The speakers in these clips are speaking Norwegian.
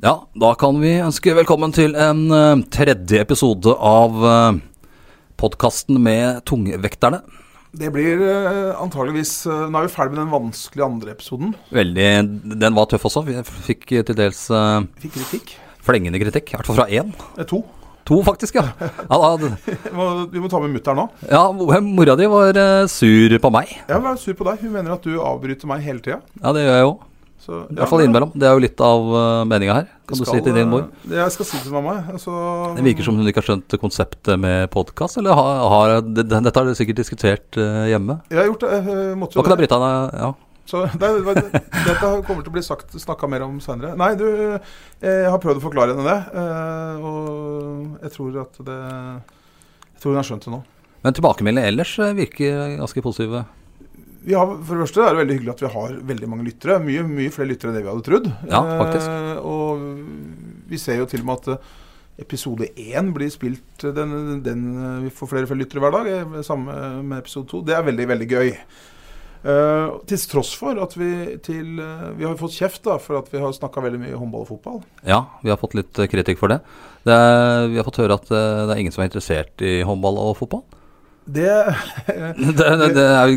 Ja, da kan vi ønske velkommen til en eh, tredje episode av uh, podkasten med tungvekterne. Det blir uh, antageligvis uh, Nå er vi ferdig med den vanskelige andre episoden. Veldig Den var tøff også. Vi fikk til dels Fikk kritikk. flengende kritikk. I hvert fall fra én. Eh, to. To, faktisk, ja. ja, da, Vi må, ta med mutter'n nå. ja mora di var eh, sur på meg. Jeg var sur på deg. Hun mener at du avbryter meg hele tida. Ja, det gjør jeg jo. Så, I hvert fall innimellom. Det er jo litt av uh, meninga her. Kan du si til din mor? Jeg skal si til mamma. Altså, Det virker som hun ikke har skjønt konseptet med podkast, eller har, har det, Dette har dere sikkert diskutert eh, hjemme. Jeg har gjort det. Jeg måtte jo kan det det. deg? Ja. Så det, det, dette kommer til å bli sagt, snakka mer om seinere. Nei, du, jeg har prøvd å forklare henne det. eh, Og jeg tror at det Jeg tror hun har skjønt det nå. Men tilbakemeldingene ellers eh, virker ganske positive. Vi har, for det første er det veldig hyggelig at vi har veldig mange lyttere. Mye, mye flere lyttere enn det vi hadde trodd. Ja, faktisk. Eh, og vi ser jo til og med at eh, episode én blir spilt eh, den, den, eh, Vi får flere og flere lyttere hver dag. Samme med episode to. Det er veldig, veldig gøy. Eh, til tross for at vi til Vi har fått kjeft da for at vi har snakka veldig mye håndball og fotball. Ja, vi har fått litt kritikk for det. det er, vi har fått høre at det er ingen som er interessert i håndball og fotball. Det, Det, det, det er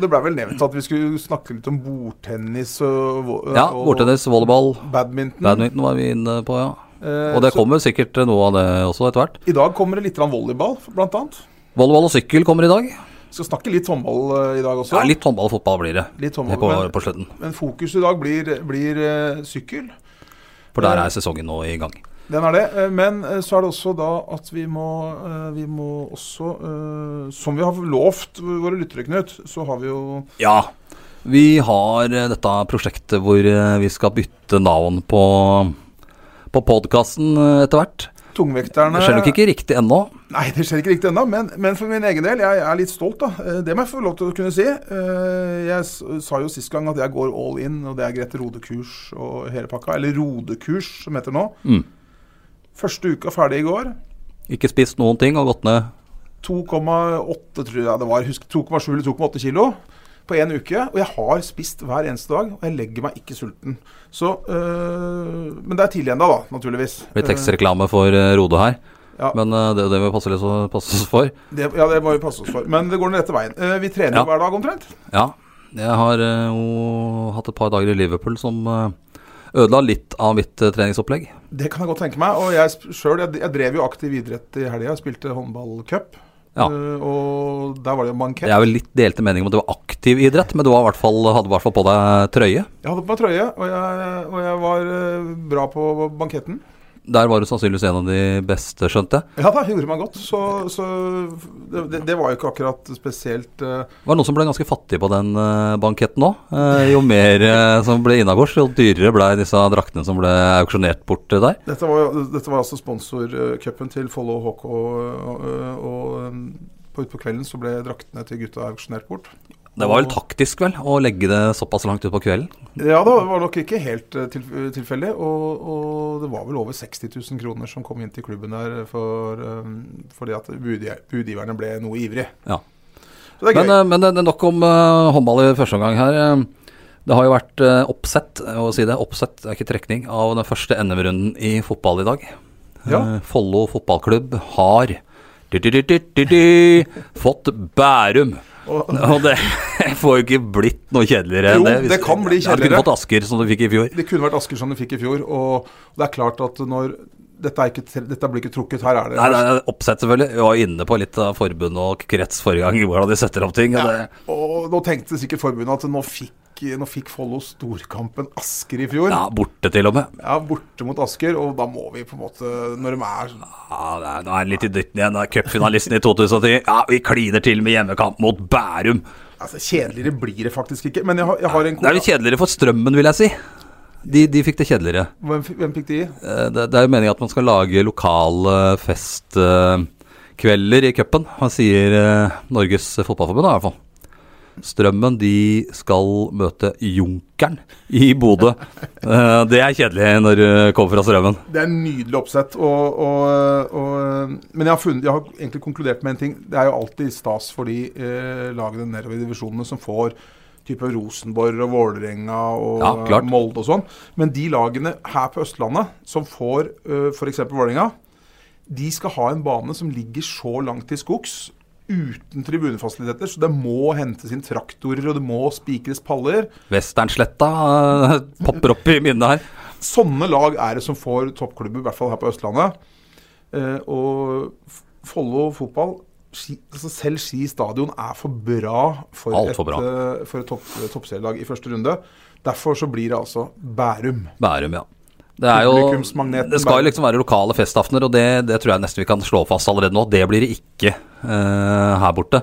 det ble vel nevnt at vi skulle snakke litt om bordtennis og, Ja, bordtennis, volleyball, badminton. badminton var vi inne på, ja. Eh, Og det så kommer sikkert noe av det også etter hvert. I dag kommer det litt volleyball, blant annet. Volleyball og sykkel kommer i dag. Vi Skal snakke litt håndball eh, i dag også. Ja, litt håndball og fotball blir det Litt på, håndball, men, på slutten. men fokus i dag blir, blir eh, sykkel. For der er sesongen nå i gang. Den er det. eh, Men eh, så er det også da at vi må, eh, vi må også Som vi har lovt våre lyttere, Knut, så har vi jo Ja. Vi har dette prosjektet hvor vi skal bytte navn på, på podkasten etter hvert. tungvekterne Det skjer nok ikke riktig ennå. Nei, det skjer ikke riktig ennå, men, men for min egen del, jeg er litt stolt, da. Det må jeg få lov til å kunne si. Jeg sa jo sist gang at jeg går all in, og det er Grete Rode-kurs og hele pakka. Eller Rode-kurs, som heter nå. Mm. Første uka ferdig i går. Ikke spist noen ting og gått ned 2,8 tror jeg det var. Husk 2,7 eller 2,8 kilo på én uke. Og jeg har spist hver eneste dag, og jeg legger meg ikke sulten. Så, øh, men det er tidlig ennå, da, naturligvis. Blir tekstreklame for eh, Rode her. Ja. Men eh, det, det må vi passe litt passe oss for. Det, ja, det må vi passe oss for. Men det går den rette veien. Vi trener Ja. hver dag omtrent. Ja. Jeg har jo hatt et par dager i Liverpool som ødela litt av mitt eh, treningsopplegg. Det kan jeg godt tenke meg. Og jeg selv, jeg, jeg drev jo aktiv idrett i helga. Spilte håndballcup. Ja. Eh, og der var det jo bankett. Jeg er vel litt delte meninger om at det var aktiv idrett, men du i hvert fall, hadde i hvert fall på deg trøye. Jeg hadde på meg trøye, og jeg, og jeg var eh, bra på banketten. Der var du sannsynligvis en av de beste, skjønte jeg. Ja jeg gjorde meg godt. Så, så det, det, det var jo ikke akkurat spesielt Var Det var noen som ble ganske fattige på den uh, banketten òg. jo mer eh, som ble innabords, jo dyrere ble disse draktene som ble auksjonert bort eh, der. Dette var, dette var altså sponsorcupen til Follo HK, og, og um, på utpå kvelden så ble draktene til gutta auksjonert bort. Det var vel taktisk, vel, å legge det såpass langt ut på kvelden. Ja det var nok ikke helt eh, til, tilfeldig. Og, og det var vel over 60 000 kroner som kom inn til klubben der for, um, fordi at budgiverne ble noe ivrig. Ja. Så det er Men, gøy. Men, men det er nok om eh, håndball i første omgang her. Eh, Det har jo vært eh, oppsett, å si det, oppsett, det er ikke trekning, av den første NM-runden i fotball i dag. Ja. Eh, Follo fotballklubb har du, du, du, fått Bærum. Og, Og det får jo ikke blitt noe kjedeligere enn det. Jo, det kan bli kjedeligere. Det kunne vært Asker, som du fikk i fjor. det kunne vært Asker som du fikk i fjor. Og det er klart at når dette, ikke, dette blir ikke trukket, her er det Nei, det er oppsett, selvfølgelig. Vi var inne på litt av forbund og krets forrige gang, hvordan de setter opp ting. Og det, Og nå tenkte sikkert forbundet at nå fikk, nå fikk Follo storkampen Asker i fjor. ja, borte til og med. Ja, borte mot Asker, og da må vi på en måte Når de er sånn Ja, det er, nå er han litt i dytten igjen. Cupfinalisten i 2010. Ja, vi kliner til med hjemmekamp mot Bærum. Altså, Kjedeligere blir det faktisk ikke. Men jeg har, jeg har en Det er litt kjedeligere for Strømmen, vil jeg si. De, de fikk det kjedeligere. Hvem, fikk- hvem fikk de? Eh, Det, det er jo meningen at man skal lage lokale festkvelder i cupen. Han sier eh, Norges Fotballforbund, i hvert fall. Strømmen de skal møte Junkeren i Bodø. Eh, det er kjedelig når du kommer fra Strømmen. Det er en nydelig oppsett. Og, og, og, men jeg har, funnet, jeg har egentlig konkludert med en ting. Det er jo alltid stas for de eh, lagene nedover i divisjonene som får type Rosenborg og Vålerenga og Ja. Molde og sånn. Men de lagene her på Østlandet som får uh, f.eks. Vålerenga, de skal ha en bane som ligger så langt til skogs. Uten tribunefasiliteter, så det må hentes inn traktorer og det må spikres paller. Westernsletta eh, popper opp i minnet her. Sånne lag er det som får toppklubber, i hvert fall her på Østlandet. Eh, og Follo fotball ski, altså Selv Ski stadion er for bra for Alt et, bra. eh, for et topp, toppserielag i første runde. Derfor så blir det altså Bærum. Bærum, ja. Det, jo, det skal jo liksom være lokale festaftener, og det, det tror jeg nesten vi kan slå fast allerede nå. Det blir det ikke eh, her borte.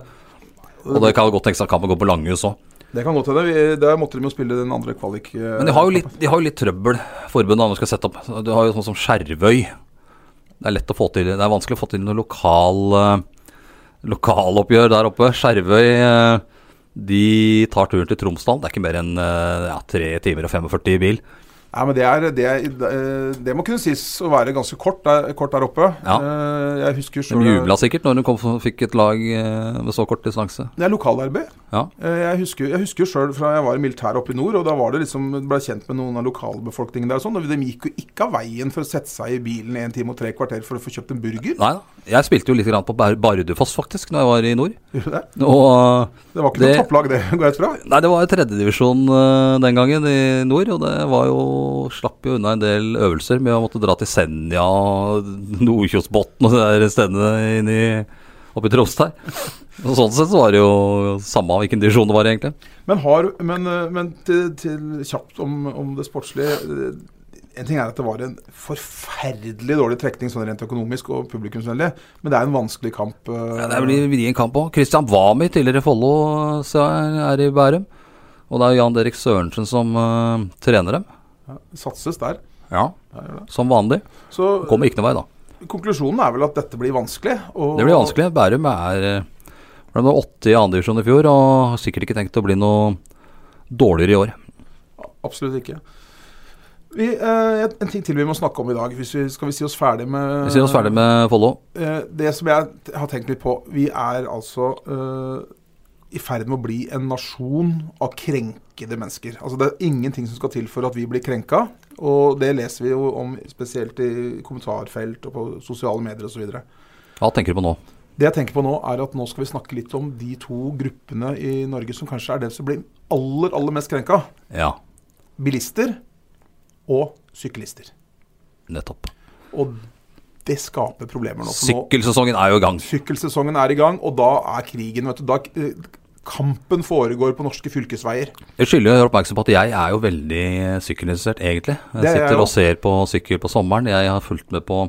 Og det kan godt tenkes at kampen går på Langhus òg. Det kan godt hende. Vi- Der måtte de jo spille den andre kvalik... eh, Men de har jo litt, de har jo litt trøbbel, forbundet, når de skal sette opp. Du har jo sånn som Skjervøy. Det er lett å få til Det er vanskelig å få til noe lokal eh, lokaloppgjør der oppe. Skjervøy eh, de tar turen til Tromsdal. Det er ikke mer enn ja, 3 timer og 45 i bil. Nei, men det, er, det, er, eh, det må kunne sies å være ganske kort der, kort der oppe. Ja. Eh, Jeg husker De selv jubla sikkert når du kom, fikk et lag eh, med så kort distanse. Det er lokalderby. Ja. Jeg husker, jeg husker sjøl fra jeg var i militæret oppe i nord, og da var det liksom, ble jeg kjent med noen av lokalbefolkningen der og sånn, og de gikk jo ikke av veien for å sette seg i bilen en time og tre kvarter for å få kjøpt en burger. Nei. Jeg spilte jo litt grann på Bardufoss, faktisk, når jeg var i nord. Det? Og Det var ikke Det- noe topplag, det, går jeg ut fra. Nei, det var tredjedivisjon den gangen i nord, og det var jo Slapp jo unna en del øvelser med å måtte dra til Senja Nordkjosbotn og de stedene inni oppe i Troms der. Og sånn sett så var det jo samme hvilken divisjon det var, egentlig. Men, har, men, men til, til kjapt om, om det sportslige. En ting er at det var en forferdelig dårlig trekning sånn rent økonomisk og publikumsvennlig, men det er en vanskelig kamp. eh, Ja, det blir vrien kamp òg. Christian Wami, tidligere Follo, så er, er i Bærum. Og det er Jan Erik Sørensen som uh, trener dem. Ja, satses der. Ja. Som vanlig. Så Kommer ikke noe vei, da. konklusjonen er vel at dette blir vanskelig. Det blir vanskelig. Bærum er eh, ble åtte i andredivisjon i fjor, og har sikkert ikke tenkt å bli noe dårligere i år. Absolutt ikke. Vi, eh, en ting til vi må snakke om i dag. Hvis vi, skal vi si oss ferdig med Vi sier oss ferdig med Follo. Eh, det som jeg har tenkt litt på Vi er altså eh, i ferd med å bli en nasjon av krenkede mennesker. Altså Det er ingenting som skal til for at vi blir krenka. Og det leser vi jo om spesielt i kommentarfelt og på sosiale medier osv. Hva tenker du på nå? Det jeg tenker på nå, er at nå skal vi snakke litt om de to gruppene i Norge som kanskje er den som blir aller, aller mest krenka. Ja, Bilister og syklister. nettopp. Og det skaper problemer nå. Sykkelsesongen er jo i gang. Sykkelsesongen er i gang, og da er krigen vet du, da, eh, Kampen foregår på norske fylkesveier. Jeg skylder å gjøre oppmerksom på at jeg er jo veldig sykkelinteressert, egentlig. Jeg Det er jeg sitter og ser på sykkel på sommeren. Jeg har fulgt med på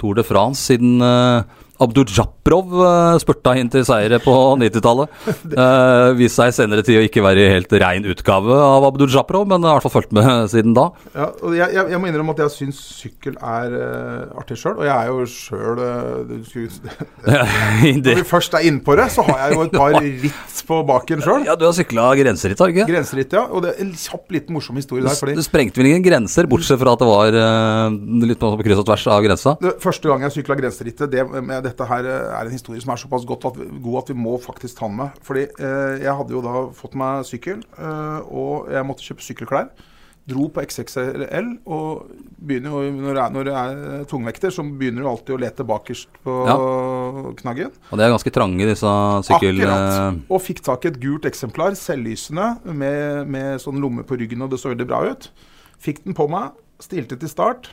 Tour de France siden uh, Abdujaprov uh, spurta inn til seire på 90-tallet. Uh, Viste seg i senere tid å ikke være i helt rein utgave av Abdujaprov, men har i hvert fall fulgt med siden da. Ja, jeg, jeg, jeg må innrømme at jeg syns sykkel er uh, artig sjøl, og jeg er jo sjøl Når det, vi først er innpå det, så har jeg jo et par ritt på baken sjøl. ja, du har sykla grenseritt, har du ikke? Grenseritt, ja. Og det er en kjapp, liten morsom historie der. fordi Du sprengte vel ingen grenser, bortsett fra at det var uh, litt på kryss og tvers av grensa? det første gang jeg sykla grenserittet, det, med dette her eh, er en historie som er såpass godt at, god at vi må faktisk ta den med. Fordi eh, jeg hadde jo da fått meg sykkel, eh, og jeg måtte kjøpe sykkelklær. Dro på XXL, og begynner jo, når det er, når er tungvekter, så begynner du alltid å lete bakerst på knaggen. Og det er ganske trange, disse sykkel... Akkurat. Og fikk tak i et gult eksemplar, selvlysende, med, med sånn lomme på ryggen, og det så veldig bra ut. Fikk den på meg, stilte til start,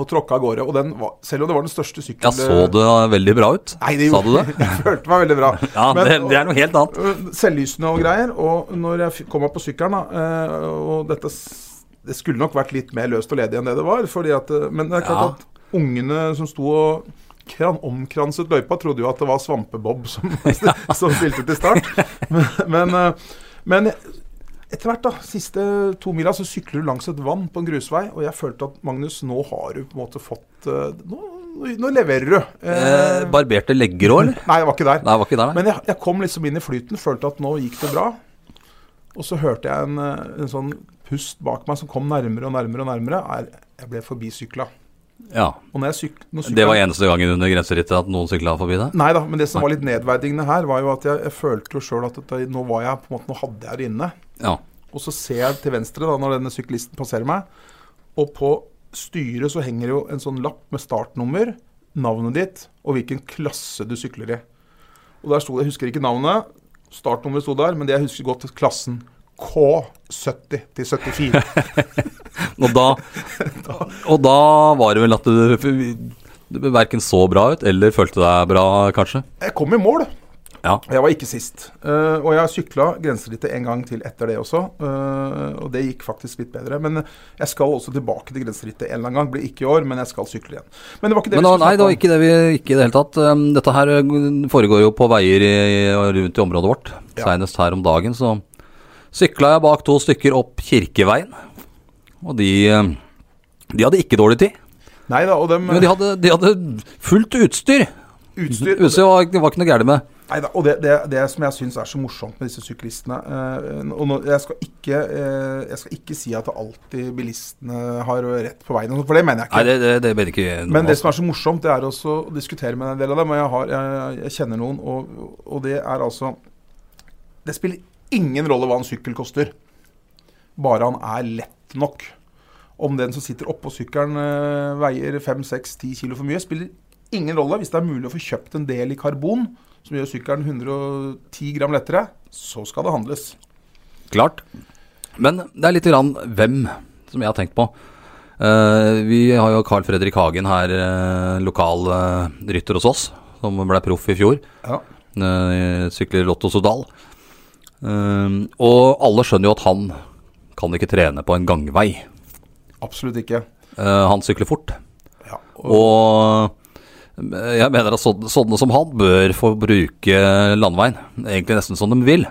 og tråkka av gårde. Og den var, selv om det var den største sykkelen Ja, så det veldig bra ut? Nei, det Sa du det? Jeg følte meg veldig bra. Ja, Men- det, det er noe helt annet. Øh, Selvlysende og greier. Og når jeg kom meg på sykkelen, da, øh, og dette Det skulle nok vært litt mer løst og ledig enn det det var. Fordi at, øh, men det er klart Ja. at ungene som sto og kran, omkranset løypa, trodde jo at det var Svampebob som, som spilte til start. Men, men, men etter hvert, da, siste to mila, så sykler du langs et vann på en grusvei, og jeg følte at Magnus, nå har du på en måte fått eh, Nå, nå, leverer du. Eh, barberte legger òg, eller? Nei, jeg var ikke der. Nei, jeg var ikke der, nei. Men jeg, jeg kom liksom inn i flyten, følte at nå gikk det bra. Og så hørte jeg en, eh, en sånn pust bak meg som kom nærmere og nærmere og nærmere. Jeg ble forbisykla. Ja. Og når jeg syk, når Det var eneste gangen under grenserittet at noen sykla forbi deg? Nei da, men det som var litt nedverdigende her, var jo at jeg, jeg følte jo sjøl at dette, nå var jeg på en måte, nå hadde jeg det inne. Ja. Og så ser jeg til venstre da, når denne syklisten passerer meg, og på styret så henger jo en sånn lapp med startnummer, navnet ditt og hvilken klasse du sykler i. Og der sto det, jeg husker ikke navnet, startnummeret sto der, men det jeg husker godt, klassen K70 til 74. Og da, og da var det vel at du, verken så bra ut eller følte deg bra, kanskje? Jeg kom i mål. Ja. Jeg var ikke sist. Uh, og jeg sykla grenserittet en gang til etter det også. Uh, og det gikk faktisk litt bedre. Men jeg skal også tilbake til grenserittet en eller annen gang. Blir ikke i år, men jeg skal sykle igjen. Men det var ikke det Men da, vi nei, skulle det var ikke det vi Ikke i det hele tatt. Um, Dette her uh, foregår jo på veier i, rundt i området vårt. Ja. Seinest her om dagen så sykla jeg bak to stykker opp Kirkeveien. Og de, um, de hadde ikke dårlig tid. Nei da, og dem Men de hadde, de hadde fullt utstyr. utstyr Utstyr var, det var ikke noe gærent med. Neida, og det, det, det som jeg syns er så morsomt med disse syklistene eh, og nå, jeg, skal ikke, eh, jeg skal ikke si at alltid bilistene har rett på veien, for det mener jeg ikke. Nei, det, det, det ble ikke Men det som er så morsomt, det er også å diskutere med en del av dem. Og jeg, har, jeg, jeg kjenner noen, og, og det er altså Det spiller ingen rolle hva en sykkel koster, bare han er lett nok. Om den som sitter oppå sykkelen eh, veier 5-6-10 kilo for mye, spiller ingen rolle. Hvis det er mulig å få kjøpt en del i karbon som gjør sykkelen 110 gram lettere, så skal det handles. Klart. Men det er litt grann hvem som jeg har tenkt på. Uh, vi har jo Carl Fredrik Hagen her, uh, lokal uh, rytter hos oss, som ble proff i fjor. Ja. Sykler Lotto Sodal. Og alle skjønner jo at han kan ikke trene på en gangvei. Absolutt ikke. Eh, han sykler fort. Ja, Og jeg mener at sånne, sånne som han bør få bruke landeveien. Egentlig nesten som de vil.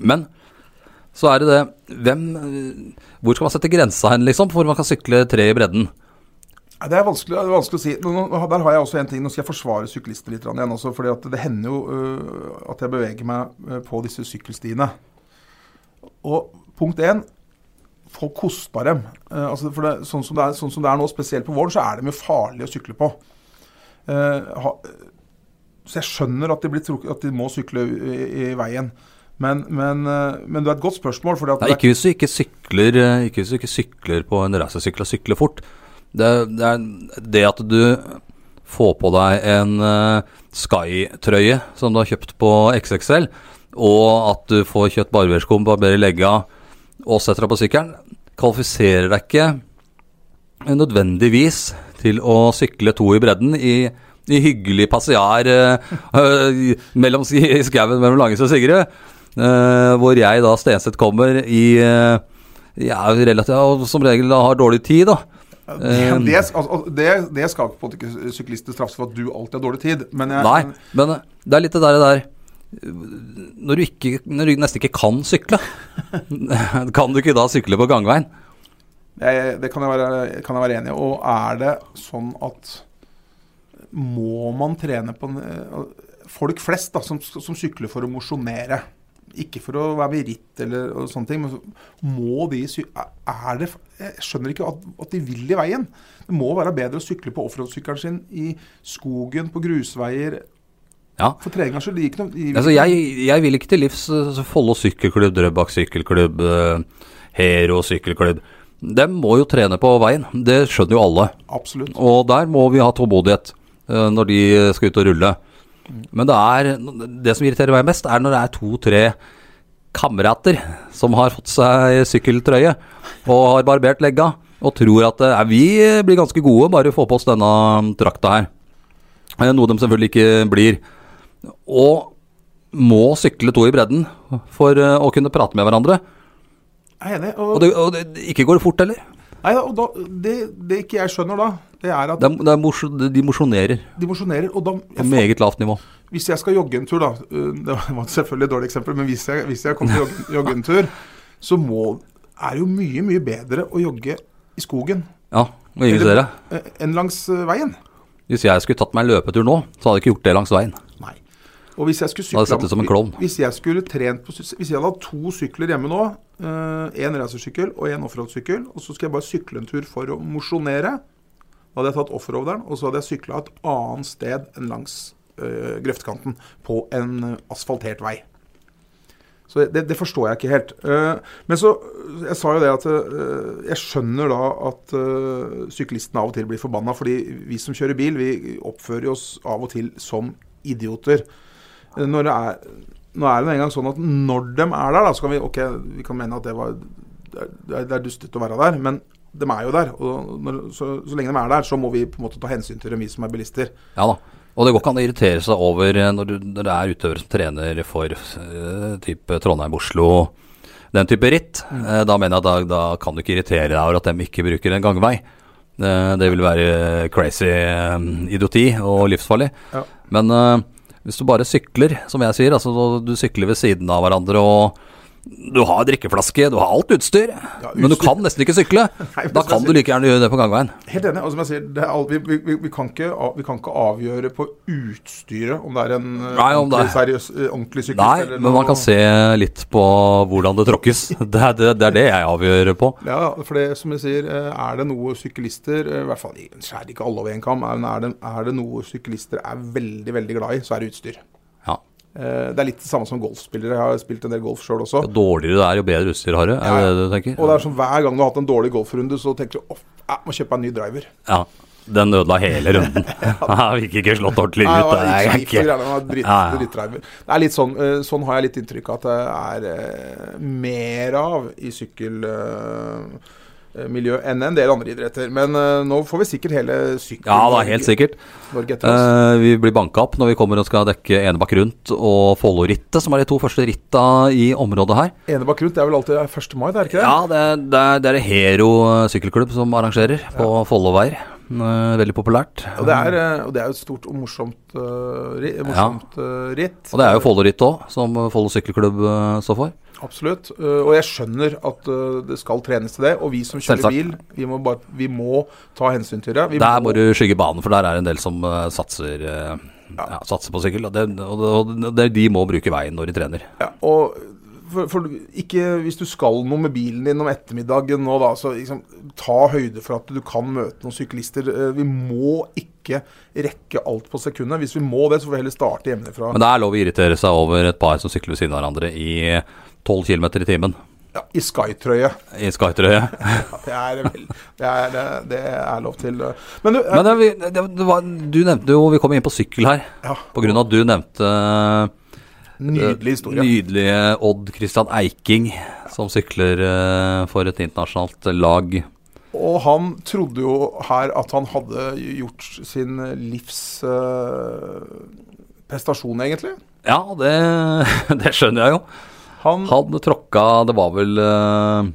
Men så er det det Hvem Hvor skal man sette grensa hen, liksom? For man kan sykle tre i bredden. Det er vanskelig, det er vanskelig å si. Nå, nå, der har jeg også en ting. Nå skal jeg forsvare syklistene litt igjen også. fordi det hender jo uh, at jeg beveger meg øh, på disse sykkelstiene. Og punkt én Få kostbare dem. Eh, altså for det, sånn, som det er, sånn som det er nå, spesielt på våren, så er de jo farlige å sykle på. Eh, ha, så jeg skjønner at de, blir trukket, at de må sykle i, i veien. Men, men, eh, men det er et godt spørsmål. Fordi at Nei, ikke hvis du ikke sykler eh, Ikke hvis du ikke sykler på en racersykkel og sykler fort. Det, det er det at du får på deg en uh, Sky-trøye som du har kjøpt på XXL, og at du får kjøtt barberskum, barberer legga og setter deg på sykkelen, kvalifiserer deg ikke nødvendigvis til å sykle to i bredden i, i hyggelig passiar eh, eh, mellom i skauen mellom Langes og Sigrid. Uh, hvor jeg da Stenseth kommer i uh, er relativt og som regel da har dårlig tid, da. Det, det, altså, det, det skal på en måte ikke syklister straffes for at du alltid har dårlig tid. Men jeg, Nei, men eh, det er litt det der, det der når du, ikke, når du nesten ikke kan sykle, kan du ikke da sykle på gangveien? jeg, det kan jeg, være, kan jeg være enig i. Og er det sånn at Må man trene på Folk flest da, som, som sykler for å mosjonere, ikke for å være med i ritt eller sånne ting, men må de er det, Jeg skjønner ikke at, at de vil i veien. Det må være bedre å sykle på offroad-sykkelen sin i skogen, på grusveier. Ja. For treningas skyld. gikk det ikke noe- de Altså, jeg, jeg vil ikke til livs eh, Follo sykkelklubb, Drøbak sykkelklubb, eh, Hero sykkelklubb. De må jo trene på veien. Det skjønner jo alle. Absolutt. Og der må vi ha tålmodighet eh, når de skal ut og rulle. Men det er Det som irriterer meg mest, er når det er to-tre kamerater som har fått seg sykkeltrøye og har barbert legga, og tror at eh, vi blir ganske gode bare å få på oss denne drakta her. Noe de selvfølgelig ikke blir. Og må sykle to i bredden for eh, å kunne prate med hverandre. Jeg er enig. Og, det, og det, ikke går det fort heller. Nei, og da, det, det ikke jeg skjønner da, det er at Det er, det er de mosjonerer de mosjonerer. Og da på meget lavt nivå. Hvis jeg skal jogge en tur, da øh, Det var selvfølgelig et dårlig eksempel, men hvis jeg, hvis jeg kommer til å jogge, en tur, så må, er det jo mye, mye bedre å jogge i skogen Ja, og ingen ser eh, enn langs eh, veien. Hvis jeg skulle tatt meg en løpetur nå, så hadde jeg ikke gjort det langs veien. Og hvis jeg skulle sykle, sett ut som en klovn. Hvis jeg skulle trent på Hvis jeg hadde hatt to sykler hjemme nå, én racersykkel og én offroad-sykkel, og så skal jeg bare sykle en tur for å mosjonere, da hadde jeg tatt offroaderen, og så hadde jeg sykla et annet sted enn langs uh, grøftkanten på en asfaltert vei. Så det, det forstår jeg ikke helt. Eh, men så Jeg sa jo det at eh, jeg skjønner da at eh, syklistene av og til blir forbanna, fordi vi som kjører bil, vi oppfører oss av og til som idioter. Eh, Når det er, nå er det en engang sånn at når de er der, da, så kan vi ok, vi kan mene at det var det er, det er dustete å være der, men de er jo der. Og når, så, så lenge de er der, så må vi på en måte ta hensyn til dem, vi som er bilister. Ja da. Og det går ikke an å irritere seg over eh, når, du, når det er utøvere som trener for uh, type Trondheim-Oslo, den type ritt. Eh, da mener jeg at da, da kan du ikke irritere deg over at de ikke bruker en gangvei. Det vil være crazy idioti og livsfarlig. Ja. Men hvis du bare sykler, som jeg sier, altså du sykler ved siden av hverandre og du har drikkeflaske, du har alt utstyr, men du kan nesten ikke sykle. Nei, da kan du like gjerne gjøre det på gangveien. Helt enig. og som jeg sier, det er all, vi, vi, vi, kan ikke, vi kan ikke avgjøre på utstyret om det er en eh, Nei, ordentlig, er- seriøs, eh, ordentlig syklist. Nei, eller men man kan se litt på hvordan det tråkkes. Det er det, det, er det jeg avgjør på. Ja, for det som jeg sier, eh, er det noe syklister I hvert fall skjærer ikke alle over en kam, men er det, er det noe syklister er veldig, veldig glad i, så er det utstyr. Eh, Det er litt det samme som golfspillere. Jeg har spilt en del golf sjøl også. Jo dårligere det er, jo bedre utstyr har du. Er det Ja, det du tenker? Og det er som hver gang du har hatt en dårlig golfrunde, så tenker du at jeg må kjøpe en ny driver. Ja. Den ødela hele runden. Jeg fikk ikke slått ordentlig ut. det Det er ikke ikke greiene dritt. Det er litt sånn, eh, sånn har jeg litt inntrykk av at det er eh, mer av i sykkelmiljø enn en del andre idretter. Men uh, nå får vi sikkert hele sykkel... Ja da, helt sikkert. Eh, vi blir banka opp når vi kommer og skal dekke Enebakk rundt og Follo-rittet, som er de to første ritta i området her. Enebakk rundt det er vel alltid 1. mai, det er ikke det? Ja, det, det, er, det er Hero sykkelklubb som arrangerer på Folloveier. Eh, Veldig populært. Og det, er, eh, og det er jo et stort og morsomt, uh, ri, morsomt ja. ritt. Og det er jo Follo-ritt òg, som Follo sykkelklubb eh, står for. Absolutt. Eh, og jeg skjønner at eh, det skal trenes til det. Og vi som kjører Selvsagt. bil, vi må, bare, vi må ta hensyn til det. Vi Der må du skygge banen, for der er en del som eh, satser, eh, ja, satser på sykkel. Og, det, og, det, og det, de må bruke veien når de trener. Ja, og for, for ikke, hvis du skal noe med bilen din om ettermiddagen nå, da, så liksom, ta høyde for at du kan møte noen syklister. Eh, Vi må ikke rekke alt på sekundet. Hvis vi må det, så får vi heller starte hjemmefra. Men det er lov å irritere seg over et par som sykler ved siden av hverandre i 12 km i timen Ja, I Skytrøye. i Skytrøye. Det er, vel, det, er, det, det er lov til. Men du, Men det, det, var, du nevnte jo Vi kom inn på sykkel her. ja, av at du nevnte nydelig historie. nydelige Odd Christian Eiking, som sykler eh, for et internasjonalt lag. Og han trodde jo her at han hadde gjort sin livs eh, prestasjon, egentlig. Ja, det, det skjønner jeg jo. Han, Han tråkka Det var vel eh,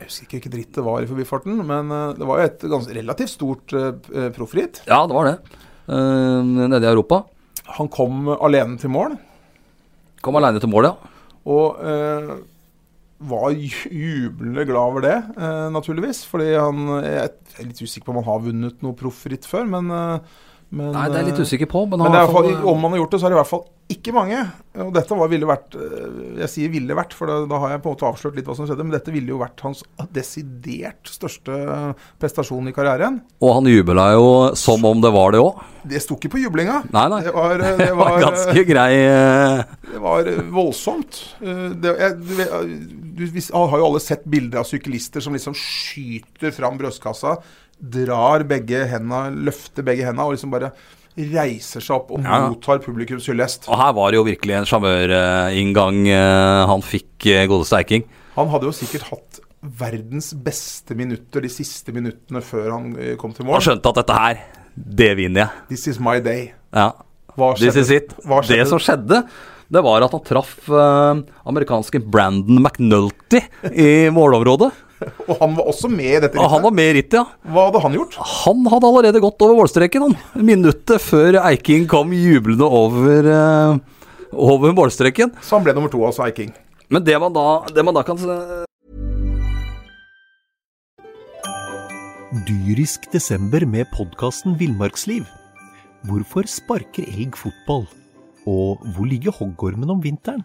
Jeg husker ikke dritt det var i forbifarten, men det var jo et ganske relativt stort uh, proffritt. Ja, det var det. Uh, nede i Europa. Han kom alene til mål, Kom aleine til mål, ja. og eh, var ju- jublende glad over det, eh, naturligvis. Fordi han Jeg er litt usikker på om han har vunnet noe proffritt før, men, eh, men Nei, det er jeg litt eh, usikker på, men, Men er hvert fall, om man har gjort det, så er det i hvert fall ikke mange. Og dette var, ville vært eh, Jeg sier ville vært, for da, da har jeg på en måte avslørt litt hva som skjedde. Men dette ville jo vært hans desidert største prestasjon i karrieren. Og han jubla jo som om det var det òg. Det sto ikke på jublinga. Nei, nei. Det var, det var, Det var ganske grei eh, det var eh, voldsomt. Eh, Det, jeg, du, eh, du, vi har jo alle sett bilder av syklister som liksom skyter fram brystkassa, drar begge henda, løfter begge henda og liksom bare reiser seg opp og Ja. mottar publikums hyllest. Og her var det jo virkelig en sjarmørinngang eh, han fikk, eh, godeste Eiking. Han hadde jo sikkert hatt verdens beste minutter de siste minuttene før han eh, kom til mål. Han skjønte at dette her, det vinner jeg. This is my day. Ja. This is it. Det som skjedde, det var at han traff eh, amerikanske Brandon McNulty i målområdet. Og han var også med i dette rittet? Han var med i rittet, ja. Hva hadde han gjort? Han hadde allerede gått over målstreken, han. Minuttet før Eiking kom jublende over, uh, over målstreken. Så han ble nummer to, altså, Eiking. Men det man da, det man da kan uh... Dyrisk desember med podkasten Villmarksliv. Hvorfor sparker elg fotball? Og hvor ligger hoggormen om vinteren?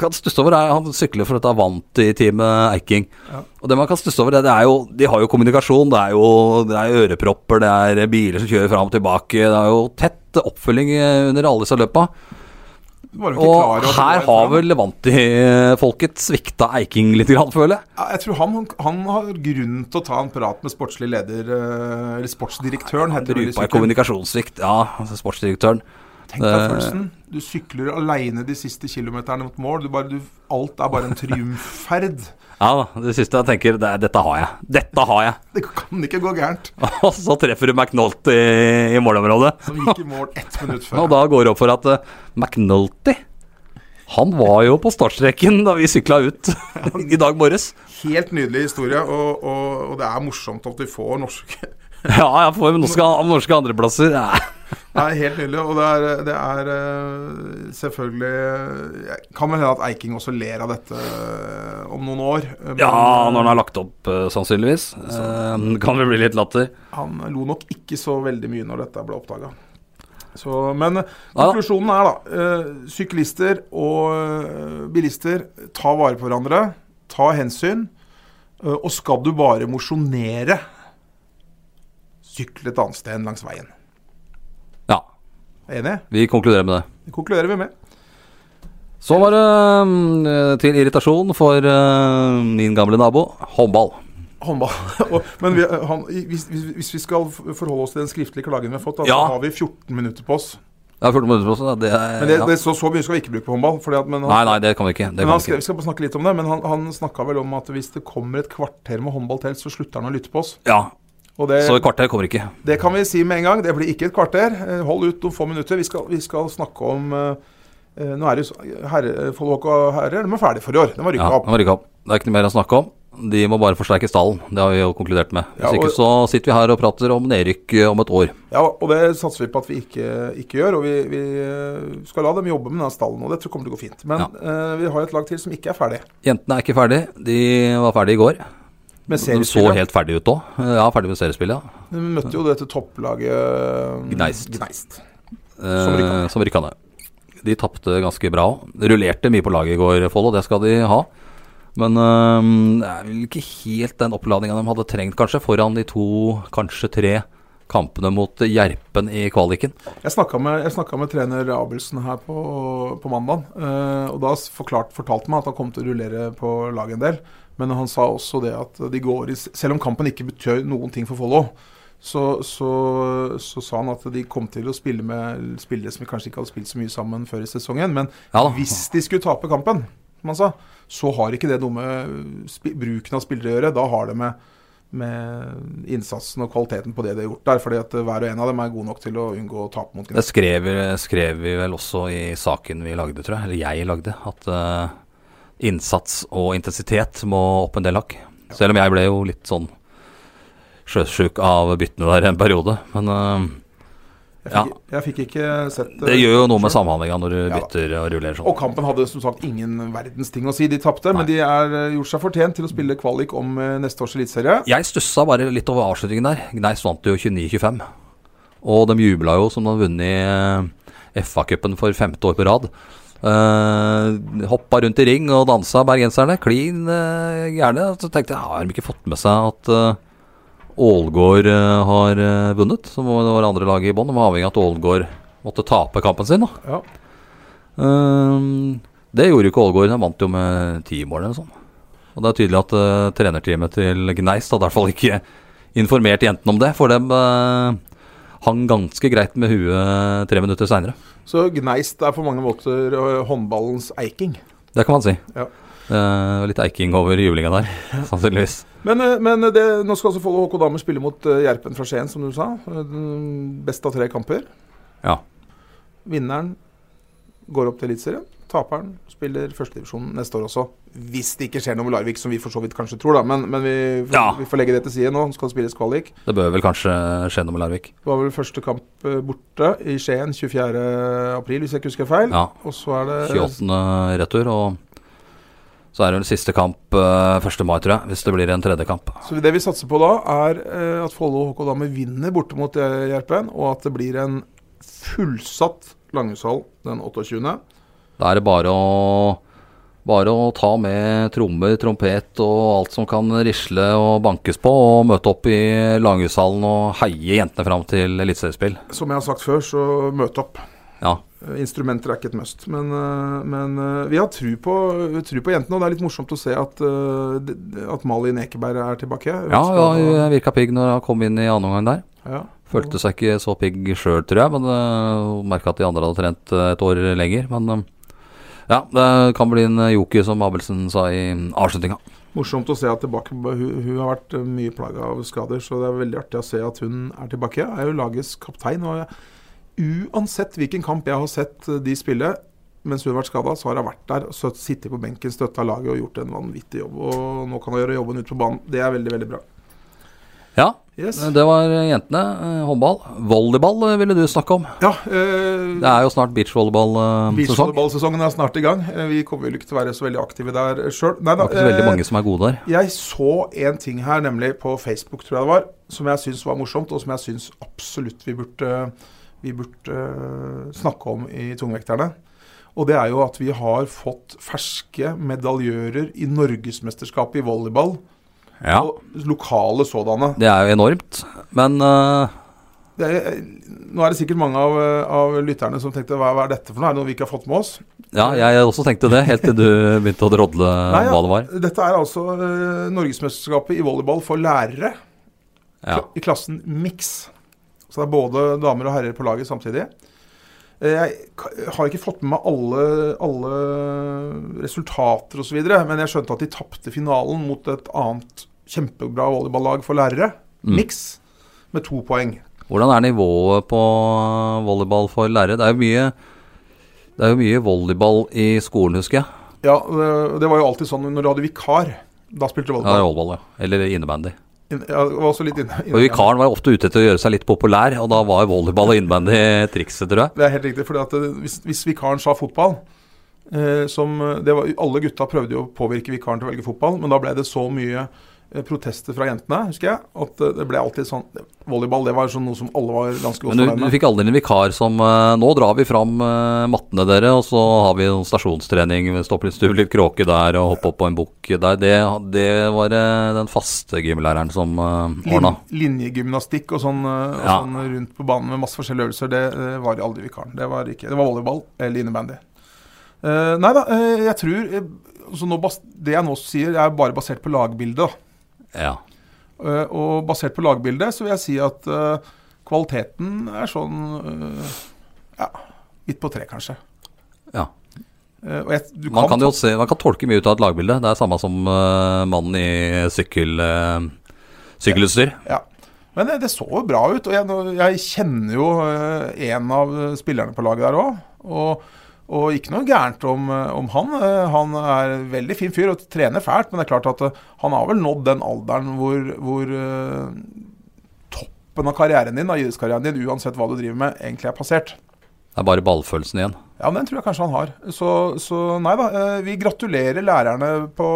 Kan stusse over er Han sykler for dette Avanti-teamet Eiking. Ja. Og det man kan stusse over, det, det er jo De har jo kommunikasjon. Det er jo det er ørepropper, det er biler som kjører fram og tilbake. Det er jo tett oppfølging eh, under alle disse løpa. Og her har vel Levanti-folket svikta Eiking litt, grann, føler jeg. Ja, Jeg tror han, han har grunn til å ta en prat med sportslig leder, eh, eller sportsdirektøren, heter det Rupa i kommunikasjonssvikt, ja. altså Sportsdirektøren. Tenk deg følelsen. Du sykler aleine de siste kilometerne mot mål. Du bare, du, alt er bare en triumfferd. Ja, det siste jeg tenker, det er dette har jeg. Dette har jeg. Det kan ikke gå gærent. Og så treffer du McNulty i, i målområdet. Som gikk i mål ett minutt før. Og da går det opp for at uh, McNulty Han var jo på startstreken da vi sykla ut i dag morges. Helt nydelig historie, og, og, og det er morsomt at vi får norske Ja, jeg får norske, norske andreplasser. Ja. Det er helt nydelig, og det er, det er eh, selvfølgelig Kan vel hende at Eiking også ler av dette eh, om noen år. men, ja, når han har lagt opp, sannsynligvis. Så. kan vel bli litt latter. Han lo nok ikke så veldig mye når dette ble oppdaga. Men eh, konklusjonen er da eh, syklister og eh, bilister, ta vare på hverandre. Ta hensyn. eh, og skal du bare mosjonere, sykle et annet sted enn langs veien. Ja, Enig? vi konkluderer med det. Det konkluderer vi med. Så var det uh, til irritasjon for uh, min gamle nabo håndball. Håndball. Men vi, han, hvis, hvis, vi skal forholde oss til den skriftlige klagen vi har fått, da, Ja. så har vi 14 minutter på oss. Er 14 minutter på oss. da. Det er, Men det, ja. det, så, så mye skal vi ikke bruke på håndball. Fordi at, men han, Nei, nei, det kan vi ikke. Kan han vi ikke. skal snakke litt om det, men han, han snakka vel om at hvis det kommer et kvarter med håndball til, så slutter han å lytte på oss. Ja, det, så et kvarter kommer ikke. det kan vi si med en gang. Det blir ikke et kvarter. Eh, Hold ut noen få minutter. Vi skal, vi skal snakke om eh, eh, Nå er det herre, Folk og herrer, de er ferdige for i år. De har Ja, rykka opp. De var rykka opp. Det er ikke noe mer å snakke om. De må bare forsterke stallen. Det har vi jo konkludert med. Hvis Ja, og- ikke så sitter vi her og prater om nedrykk eh, om et år. Ja, og det satser vi på at vi ikke, ikke gjør. Og vi, vi eh, skal la dem jobbe med denne stallen, og det tror jeg kommer til å gå fint. Men eh, vi har et lag til som ikke er ferdig Jentene er ikke ferdig. De var ferdig i går. Med De så helt ferdig ut òg. Ja, ferdig med seriespillet. Ja. Vi møtte jo dette topplaget eh, Gneist. Gneist. Som rykka ned. Eh, Som rykka. De tapte ganske bra òg. Rullerte mye på laget i går, Follo. Det skal de ha. Men eh, det er vel ikke helt den oppladninga de hadde trengt, kanskje, foran de to, kanskje tre kampene mot Gjerpen i kvaliken. Jeg snakka med, med trener Abelsen her på, på mandag, og da forklart, fortalte han meg at han kom til å rullere på laget en del. Men han sa også det at de går i Selv om kampen ikke betød noen ting for Follo, så, så, så sa han at de kom til å spille med spillere som kanskje ikke hadde spilt så mye sammen før i sesongen. Men Ja hvis de skulle tape kampen, som han sa, så har ikke det noe med bruken av spillere å gjøre. Da har det med, med innsatsen og kvaliteten på det de har gjort der. fordi at hver og en av dem er god nok til å unngå å tape mot Det skrev, skrev vi vel også i saken vi lagde, tror jeg. Eller jeg lagde. At eh, innsats og intensitet må opp en del hakk. Selv om jeg ble jo litt sånn sjøsjuk av byttene der en periode. Men uh, Jeg Ja. fikk, jeg fikk ikke sett det gjør jo noe med samhandlinga når du Ja bytter og rullerer sånn. Og kampen hadde som sagt ingen verdens ting å si. De tapte, men de er eh, gjort seg fortjent til å spille kvalik om eh, neste års eliteserie. Jeg stussa bare litt over avslutningen der. Gneis vant jo 29-25. Og de jubla jo som de hadde vunnet FA-cupen for femte år på rad. Uh, hoppa rundt i ring og dansa, bergenserne. Klin uh, gjerne. Så tenkte jeg, har de ikke fått med seg at uh, Ålgård uh, har eh, vunnet? Som var det andre laget i bånn. De var avhengig av at Ålgård måtte tape kampen sin. Ja. Det gjorde jo ikke Ålgård. De vant jo med ti mål eller noe sånt. Og det er tydelig at eh, trenerteamet til Gneist hadde i hvert fall ikke informert jentene om det, for dem eh, hang ganske greit med huet tre minutter seinere. Så Gneist er på mange måter eh, håndballens eiking. Det kan man si. Ja. Uh, litt eiking over jublinga der, sannsynligvis. Men, eh, men det, nå skal altså Follo HK Damer spille mot Gjerpen fra Skien, som du sa. Best av tre kamper. Ja. Vinneren går opp til Eliteserien. Taperen spiller førstedivisjon neste år også. Hvis det ikke skjer noe med Larvik, som vi for så vidt kanskje tror, da. Men, men vi, Ja. vi får legge det til side nå. Nå skal det spilles kvalik. Det bør vel kanskje skje noe med Larvik. Det var vel første kamp eh, borte i Skien 24. april, hvis jeg ikke husker feil. Ja. Og så er det 28. retur, og så er det vel siste kamp eh, 1. mai, tror jeg. Hvis det blir en tredje kamp. Så det vi satser på da, er eh, at Follo HK Dame vinner borte mot eh, Gjerpen, og at det blir en fullsatt Langhushallen den 28. Da er det bare å bare å ta med trommer, trompet og alt som kan risle og bankes på, og møte opp i Langhushallen og heie jentene fram til eliteseriespill. Som jeg har sagt før, så møt opp. Ja. Eh, Instrumenter er ikke et must. Men, eh, men eh, vi har tru på, tru på jentene, og det er litt morsomt å se at, at Malin Ekeberg er tilbake. Ja, ja hun virka pigg når hun kom inn i annen omgang der. ja. Følte seg ikke så pigg sjøl, tror jeg, men uh, merka at de andre hadde trent et år lenger. Men ja, det kan bli en joker, som Abelsen sa i avslutninga. Morsomt å se at tilbake hun, hun har vært eh, mye plaga av skader, så det er veldig artig å se at hun er tilbake. Jeg er jo lagets kaptein, og uansett hvilken kamp jeg har sett eh, de spille mens hun har vært skada, så har hun vært der, sittet på benken, støtta laget og gjort en vanvittig jobb. Og nå kan hun gjøre jobben ute på banen. Det er veldig, veldig bra. Ja, Yes. det var jentene. Eh, Håndball. Volleyball eh, ville du snakke om. Ja, eh, Det er jo snart beachvolleyball-sesong. Beachvolleyballsesongen er snart i gang. Eh, Vi kommer vel ikke til å være så veldig aktive der sjøl. Det er ikke så veldig mange som er gode der. Jeg så en ting her, nemlig på Facebook, tror jeg det var, som jeg syns var morsomt, og som jeg syns absolutt vi burde, vi burde eh, snakke om i Tungvekterne. Og det er jo at vi har fått ferske medaljører i Norgesmesterskapet i volleyball. Ja, Og lokale sådanne. Det er jo enormt. Men uh... Det er, nå er det sikkert mange av, av lytterne som tenkte hva, hva er dette for noe? Er det noe vi ikke har fått med oss? ja, jeg også tenkte det, helt til du begynte å drodle Nei, ja, hva det var. Dette er altså uh, Norgesmesterskapet i volleyball for lærere. Ja. i klassen mix. Så det er både damer og herrer på laget samtidig. Eh, Jeg har ikke fått med meg alle, alle resultater osv., men jeg skjønte at de tapte finalen mot et annet kjempebra volleyballag for lærere, Mm. mix, med to poeng. Hvordan er nivået på volleyball for lærere? Det er jo mye det er jo mye volleyball i skolen, husker jeg. Ja, det, var jo alltid sånn når du hadde vikar. Da spilte du Ja, volleyball. volleyball, ja. Eller innebandy. Ja, det var også litt inne, Og Vikaren var ofte ute etter å gjøre seg litt populær, og da var volleyball og innebandy trikset, tror jeg. Det er helt riktig, for hvis, hvis vikaren sa fotball eh, som det var, Alle gutta prøvde jo å påvirke vikaren til å velge fotball, men da ble det så mye eh, protester fra jentene, husker jeg, at eh, det ble alltid sånn Volleyball det var sånn noe som alle var ganske godt Men du, fornøyd du fikk aldri en vikar som eh, Nå drar vi fram eh, mattene dere, og så har vi noen stasjonstrening. vi Stopper litt stuv, litt kråke der og hoppe opp på en bukk der. Det, det var eh, den faste gymlæreren som ordna. Lin, linjegymnastikk og sånn, eh, og Ja. sånn rundt på banen med masse forskjellige øvelser, det det var aldri vikaren. Det var, ikke, det var volleyball eller innebandy. Uh, nei da, uh, jeg tror uh, så nå Det jeg nå sier, er bare basert på lagbildet. da. Ja. Eh, og basert på lagbildet så vil jeg si at eh, kvaliteten er sånn eh, ja, midt på tre, kanskje. ja. Jeg, du Man kan jo se, man kan tolke mye ut av et lagbilde. Det er samme som uh, mannen i sykkel, uh, sykkelutstyr. Ja. Men det, det så jo bra ut. Og jeg, jeg kjenner jo uh, en av spillerne på laget der òg. Og, og ikke noe gærent om, eh, om han. Eh, Han er en veldig fin fyr og trener fælt, men det er klart at eh, han har vel nådd den alderen hvor, hvor toppen av karrieren din, av idrettskarrieren din, uansett hva du driver med, egentlig er passert. Det er bare ballfølelsen igjen. Ja, den tror jeg kanskje han har. Så, så nei da. Vi gratulerer lærerne på,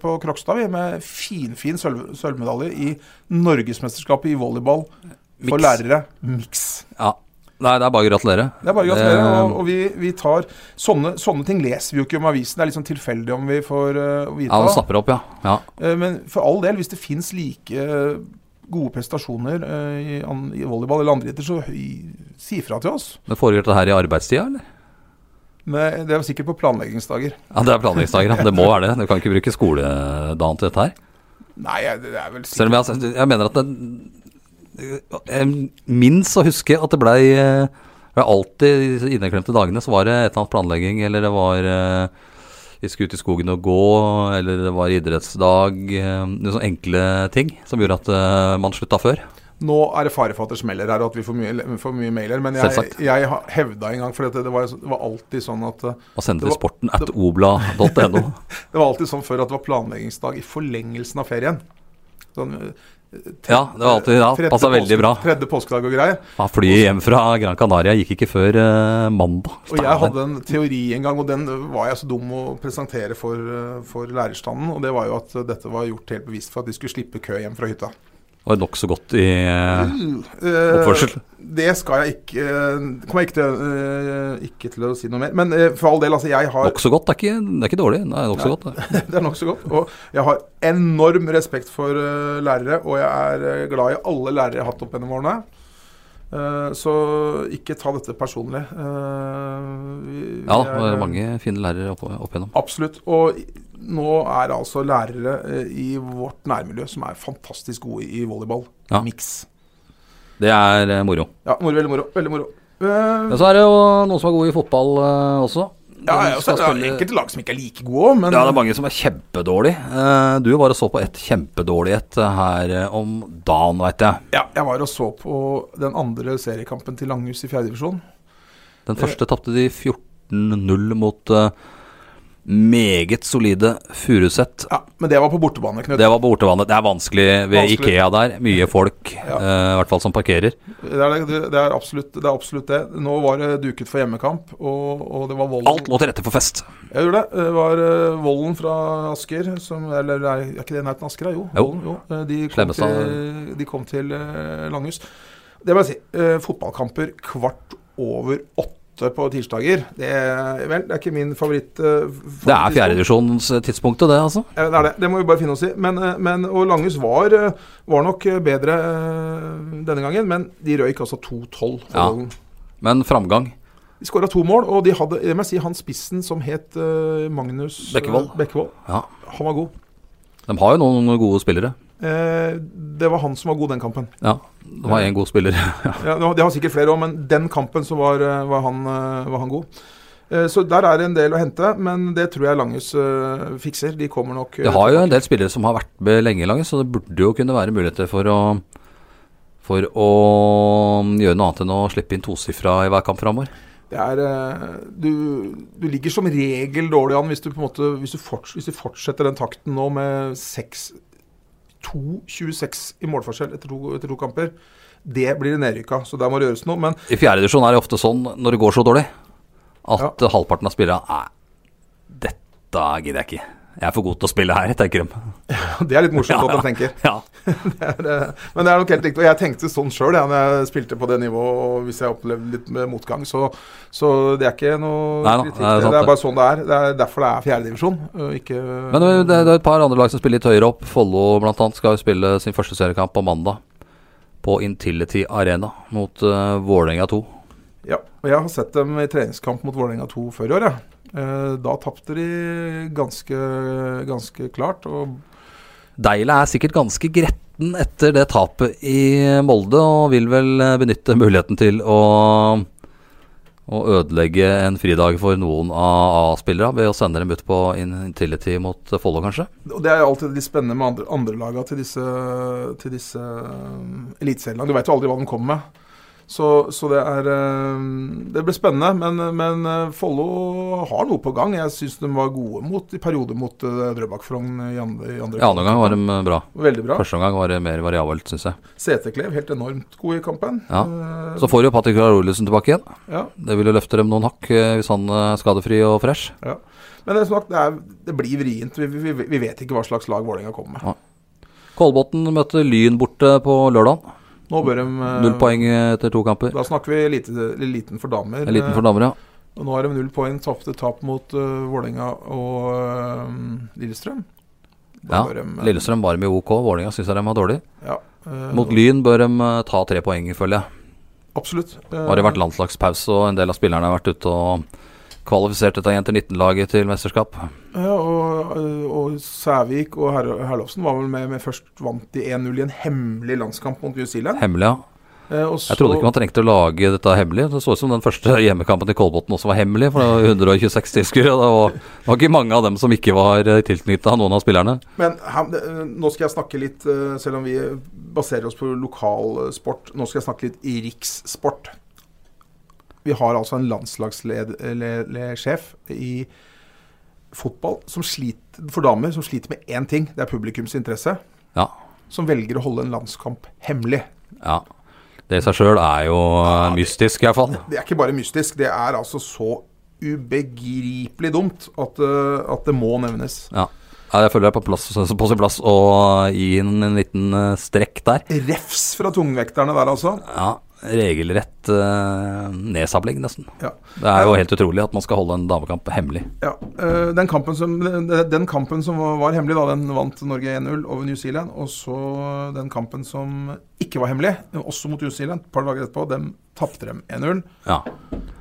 på Krokstad vi, med finfin sølv, sølvmedalje i Norgesmesterskapet i volleyball for Mix. lærere. Mix. Ja. Nei, det er bare å gratulere. Det er bare å gratulere. Og, og vi, vi tar sånne, sånne ting leser vi jo ikke om avisen. Det er litt sånn tilfeldig om vi får uh, vite Ja, det det. snapper opp, ja. ja. Uh, Men for all del, hvis det fins like eh, gode prestasjoner uh, i, an- i volleyball eller andre idretter, så si ifra til oss. Men Foregår dette her i arbeidstida, eller? Men det er sikkert på planleggingsdager. Ja, Det er planleggingsdager, ja. Det må være det. Du kan ikke bruke skoledagen til dette her. Nei, det er vel sikkert Selv om jeg, jeg mener at det Jeg minst å huske at det blei ble alltid i de inneklemte dagene så var det et eller annet planlegging, eller det var eh, vi skulle ut i skogen og gå, eller det var idrettsdag. eh, Noen sånne enkle ting som gjorde at eh, man slutta før. Nå er det fare for at det smeller her, og at vi får mye, får mye mailer. Men jeg, jeg hevda en gang, for det, det, var, det var alltid sånn at eh, Og sende til sporten at obla.no. Det var alltid sånn før at det var planleggingsdag i forlengelsen av ferien. Sånn, eh, Ja, det var alltid ja, passa veldig bra. Tredje påskedag og greier. Ja, Flyet hjem fra Gran Canaria gikk ikke før uh, mandag. Og jeg hadde en teori en gang, og den var jeg så dum å presentere for, eh, for lærerstanden. Og det var jo at dette var gjort helt bevisst for at de skulle slippe kø hjem fra hytta. Var nokså godt i eh, Eh, oppførsel. Det skal jeg ikke eh, Kommer jeg ikke til, ikke til å si noe mer. Men for all del, altså, jeg har Nokså godt, det er, ikke, det er ikke dårlig. Det er nokså godt. det. Det er nokså godt. Og jeg har enorm respekt for lærere, og jeg er glad i alle lærere jeg har hatt opp gjennom årene. Eh, så ikke ta dette personlig. Eh, vi- Ja, det var er, eh, mange fine lærere opp, opp igjennom. Absolutt. Og nå er det altså lærere i vårt nærmiljø som er fantastisk gode i volleyball. Ja. Miks. Det er moro. Ja, moro, veldig moro. Veldig moro. Men så er det jo noen som er gode i fotball også. Ja, ja, så er det spille- enkelte lag som ikke er like gode òg, men Ja, det er mange som er kjempedårlige. Eh, Du var og så på et kjempedårlig et her eh, om dagen, veit jeg. ja, jeg var og så på den andre seriekampen til Langhus i fjerdedivisjon. Den første tapte de 14-0 mot eh, meget solide Furuset. Ja, men det var på bortebane, Knut. Det var på bortebane. Det er vanskelig ved Vanskelig. Ikea der. Mye folk, Ja. uh, i hvert fall som parkerer. Det er, det, det, er absolutt, det er absolutt det. Nå var det duket for hjemmekamp, og, og det var Vollen Alt lå til rette for fest. Jeg gjorde det. Det var uh, Vollen fra Asker som Eller er, ikke det i nærheten Asker? da? Jo. Jo. Volden, jo. Eh, De kom til, de kom til uh, Langhus. Det må jeg si. eh, fotballkamper kvart over åtte på tirsdager. Det, vel, det er ikke min favoritt. eh, Det er fjerdedivisjonstidspunktet, det, altså. Ja, Det er det. Det må vi bare finne oss i. Men, eh, men, og Langhus var, eh, var nok eh, bedre eh, denne gangen, men de røyk altså 2-12 Ja. Men framgang. De skåra to mål, og de hadde jeg må si, han spissen som het eh, Magnus eh, Bekkevold. Bekkevold. Ja. Han var god. De har jo noen gode spillere. Eh, det var han som var god den kampen. Ja, det var én god spiller. Ja, det De har sikkert flere òg, men den kampen så var, eh, var, han, eh, var han god. Så der er det en del å hente, men det tror jeg Langes fikser. De kommer nok Det har jo en del spillere som har vært med lenge, Langes, så det burde jo kunne være muligheter for å For å gjøre noe annet enn å slippe inn tosifra i hver kamp framover. Det er, du, du ligger som regel dårlig an hvis du, på en måte, hvis du, forts, hvis du fortsetter den takten nå med 6 2-26 i målforskjell etter to, etter to kamper. Det blir nedrykka, så der må det gjøres noe. Men I fjerdedivisjon er det ofte sånn når det går så dårlig, at halvparten av spillerne Nei, dette gidder jeg ikke. Jeg er for god til å spille her, tenker de. det er litt morsomt Ja, at de tenker. Ja. Det er, eh, men det er nok helt riktig. Og jeg tenkte sånn sjøl ja, når jeg spilte på det nivået, og hvis jeg opplevde litt motgang. Så, så det er ikke noe Nei kritikk. det er Det, er bare sånn det er. Det er derfor det er fjerdedivisjon, Men det, det er et par andre lag som spiller litt høyere opp. Follo bl.a. skal spille sin første seriekamp på mandag. På Intility Arena mot uh, Vålerenga 2. Ja, og jeg har sett dem i treningskamp mot Vålerenga 2 før i år. Eh, Da tapte de ganske, ganske klart. Og Deila er sikkert ganske gretten etter det tapet i Molde, og vil vel eh, benytte muligheten til å, å ødelegge en fridag for noen av A-spillere ved å sende dem ut på Intility mot Follo, kanskje. det er alltid litt spennende med andre, andre til disse, til disse eliteseriene. Du veit jo aldri hva de kommer med. Så, så det er eh, Det blir spennende. Men, men eh, Follo har noe på gang. Jeg syns de var gode mot, i perioder mot Drøbak-Frogn i andre, i andre I andre gang var de eh, bra. Veldig bra. Første omgang var det mer variabelt, syns jeg. CT-Klev helt enormt god i kampen. Ja. Eh, Så får jo Patrick Karolisen tilbake igjen. ja. Det vil jo løfte dem noen hakk eh, hvis han er skadefri og fresh. Men det, er det, er, det blir vrient. Vi, vi, vi vet ikke hva slags lag Vålerenga kommer med. Kolbotn møter Lyn borte på lørdag. Nå bør de eh, Null poeng etter to kamper. Da snakker vi lite, liten for damer. Liten for damer, ja. Og nå har de null poeng, tapte tap mot uh, Vålerenga og uh, Lillestrøm. Da ja. de, uh, Lillestrøm var med OK. Vålerenga syns jeg de var dårlig. Ja, uh, Mot Lyn bør de uh, ta tre poeng, føler jeg. Absolutt. Uh, har det vært landslagspause, og en del av spillerne har vært ute og kvalifisert dette jenter 19-laget til mesterskap. Ja, og, eh, og Sævik og Her Herlovsen var vel med, med først vant de 1-0 i en hemmelig landskamp mot New Zealand. Hemmelig, ja. Eh, og Jeg trodde ikke man trengte å lage dette hemmelig. Det så ut som den første hjemmekampen til Kolbotn også var hemmelig, for det var 126 tilskuere. Det var, det var ikke mange av dem som ikke var tilknytta noen av spillerne. Men her, nå skal jeg snakke litt, eh, selv om vi baserer oss på lokal eh, nå skal jeg snakke litt i rikssport. Vi har altså en landslagssjef i fotball som sliter, for damer som sliter med én ting. Det er publikums interesse. Ja. Som velger å holde en landskamp hemmelig. ja. Det i seg sjøl er jo eh, mystisk, iallfall. Det er ikke bare mystisk, det er altså så ubegripelig dumt at, eh, at det må nevnes. Ja. Ja, jeg føler det er på, plass, på sin plass å gi en, en liten eh, strekk der. Refs fra tungvekterne der, altså. Ja, regelrett uh, nedsabling, nesten. Ja. Det er jo helt utrolig at man skal holde en damekamp hemmelig. Ja, uh, den, kampen som, den, kampen som var, hemmelig, da, den vant Norge 1-0 over New Zealand. Og så den kampen som ikke var hemmelig, også mot New Zealand, et par dager etterpå, dem tapte dem 1-0. Ja,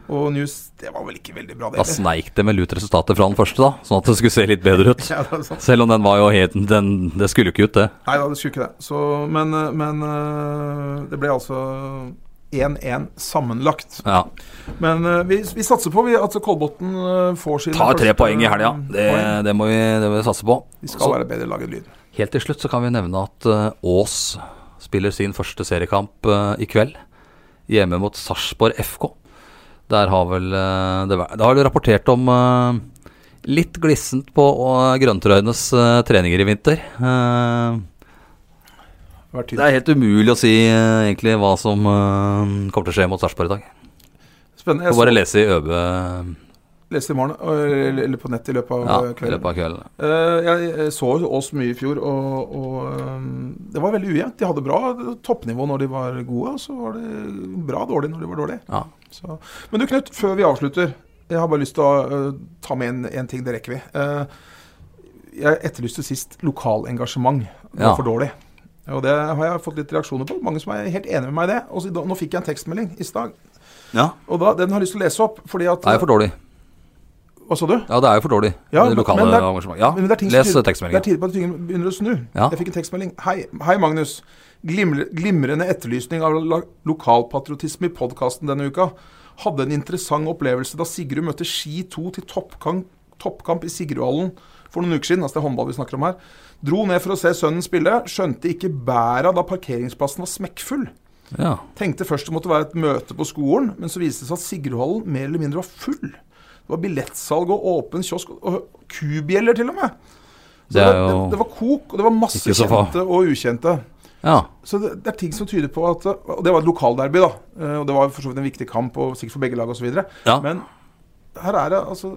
Og News, det var vel ikke veldig bra, det Da sneik det med lut resultatet fra den første, da, sånn at det skulle se litt bedre ut. Ja. Selv om den var jo helt den, Det skulle jo ikke ut, det. Nei da, det skulle ikke det. Så, men men det ble altså 1-1 sammenlagt. Ja. Men uh, vi, vi satser på vi, at Kolbotn uh, får sine Tar tre poeng i helga. Det, det, må vi, det må vi satse på. Vi skal Også, være bedre laget lyd. Helt til slutt så kan vi nevne at eh, Ås spiller sin første seriekamp i kveld. Hjemme mot Sarpsborg FK. Der har vel det, det har vel rapportert om litt glissent på uh, grønntrøyenes eh, treninger i vinter. Vært det er helt umulig å si uh, egentlig hva som uh, kommer til å skje mot Sarpsborg i dag. Spennende. Får bare lese i ØB Lese i morgen, eller, på nett i løpet av ja, øh, i kvelden. løpet av kvelden. Uh, jeg så Ås mye i fjor, og, og um, det var veldig ujevnt. De hadde bra toppnivå når de var gode, og så var det bra dårlig når de var dårlige. Ja. Så. Men du Knut, før vi avslutter, jeg har bare lyst til å eh, ta med en, en ting, det rekker vi. Eh, jeg etterlyste sist lokalengasjement. Det var Ja. for dårlig. Og det har jeg fått litt reaksjoner på. Mange som er helt enig med meg i det. Og så, nå fikk jeg en tekstmelding i stad, ja. og da, den har jeg lyst til å lese opp. Fordi at Det er for dårlig. Hva sa du? Ja, det er jo for dårlig. Ja, det lokale men det er- engasjementet. Ja, Men det er les tekstmeldingen. Det er tidlig på at ting begynner å snu. Ja. Jeg fikk en tekstmelding. Hei, hei Magnus. Glimre, glimrende etterlysning av lokalpatriotisme i podkasten denne uka. Hadde en interessant opplevelse da Sigrud møtte Ski 2 til toppkamp, toppkamp i Sigrudhallen for noen uker siden. Altså det er håndball vi snakker om her. Dro ned for å se sønnen spille. Skjønte ikke bæra da parkeringsplassen var smekkfull. Ja. Tenkte først det måtte være et møte på skolen, men så viste det seg at Sigrudhallen mer eller mindre var full. Det var billettsalg og åpen kiosk, og kubjeller til og med. Så Det det, det, det var kok, og det var masse kjente og ukjente. Ja. Så det, det er ting som tyder på at Og det var et lokalderby, da. Eh, Og det var for så vidt en viktig kamp, og sikkert for begge lag osv. ja. Men her er det altså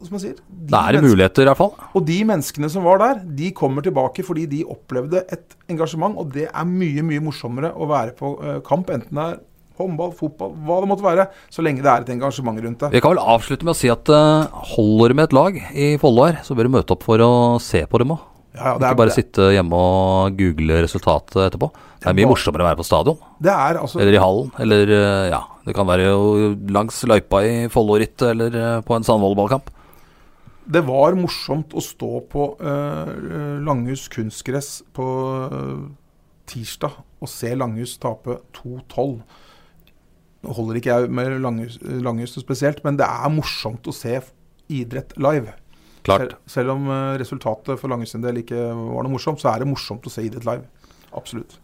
Som jeg sier Det er menneske- muligheter, i hvert fall. Og de menneskene som var der, de kommer tilbake fordi de opplevde et engasjement. Og det er mye, mye morsommere å være på eh, kamp, enten det er håndball, fotball, hva det måtte være, så lenge det er et engasjement rundt det. Vi kan vel avslutte med å si at uh, holder det med et lag i Follo her, så bør du møte opp for å se på dem òg. Ja, ja, Ikke bare det, sitte hjemme og google resultatet etterpå. Det er mye bare- morsommere å være på stadion, det er altså eller i hallen, eller uh, ja Det kan være jo langs løypa i Follo-rittet, eller uh, på en sandvolleyballkamp. Det var morsomt å stå på uh, Langhus kunstgress på uh, tirsdag og se Langhus tape 2-12. Nå holder ikke jeg med Langhus, Langhus spesielt, men det er morsomt å se idrett live. Klart. Selv, selv om eh, resultatet for Langhus sin del ikke var noe morsomt, så er det morsomt å se idrett live. Absolutt.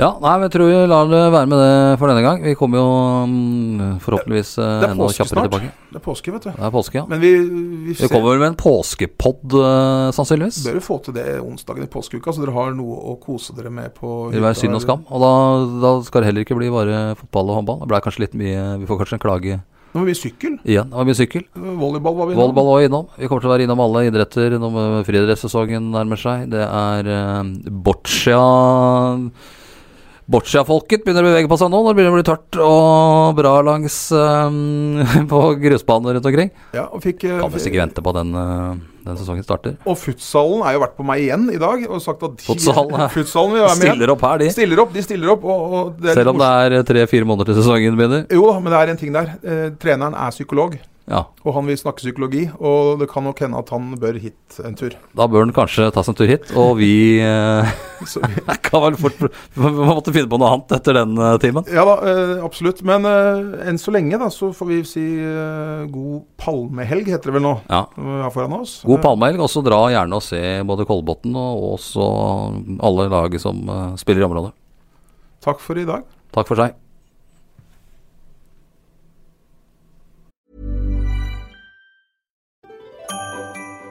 Ja, nei, men jeg tror vi lar det være med det for denne gang. Vi kommer jo mm, forhåpentligvis enda kjappere snart. tilbake. Det er påske, vet du. Det er påske, ja. Men vi, vi, Vi kommer vel med en påskepod, uh, sannsynligvis. bør jo få til det onsdagen i påskeuka, så dere har noe å kose dere med på Det vil være synd og skam. Og da, da skal det heller ikke bli bare fotball og håndball. Det ble kanskje litt mye Vi får kanskje en klage Nå må vi sykkel. igjen. Det var mye sykkel. Volleyball var vi innom. Volleyball var innom. Vi kommer til å være innom alle idretter når eh, friidrettssesongen nærmer seg. Det er uh, boccia Boccia-folket begynner å bevege på seg nå. Når det begynner å bli tørt og bra langs um, på grusbaner rundt omkring. Ja, og, fikk, eh, Kan visst ikke vente på den, eh, den sesongen starter. og futsalen er jo vært på meg igjen i dag og sagt at de, futsalen, futsalen vil være med. Stiller opp her, de. Stiller opp, de stiller opp. Og, og det er Selv om det er tre-fire måneder til sesongen begynner. Jo da, men det er en ting der. Eh, treneren er psykolog. Ja, Og han vil snakke psykologi, og det kan nok hende at han bør hit en tur. Da bør han kanskje ta seg en tur hit, og vi eh, kan vel fort Man måtte finne på noe annet etter den eh, timen. ja da, eh, absolutt. Men enn så lenge da, så får vi si god palmehelg, heter det vel nå, Ja. foran oss. God palmehelg, og så dra gjerne og se både Kolbotn og også alle laget som spiller i området. Takk for i dag. Takk for seg.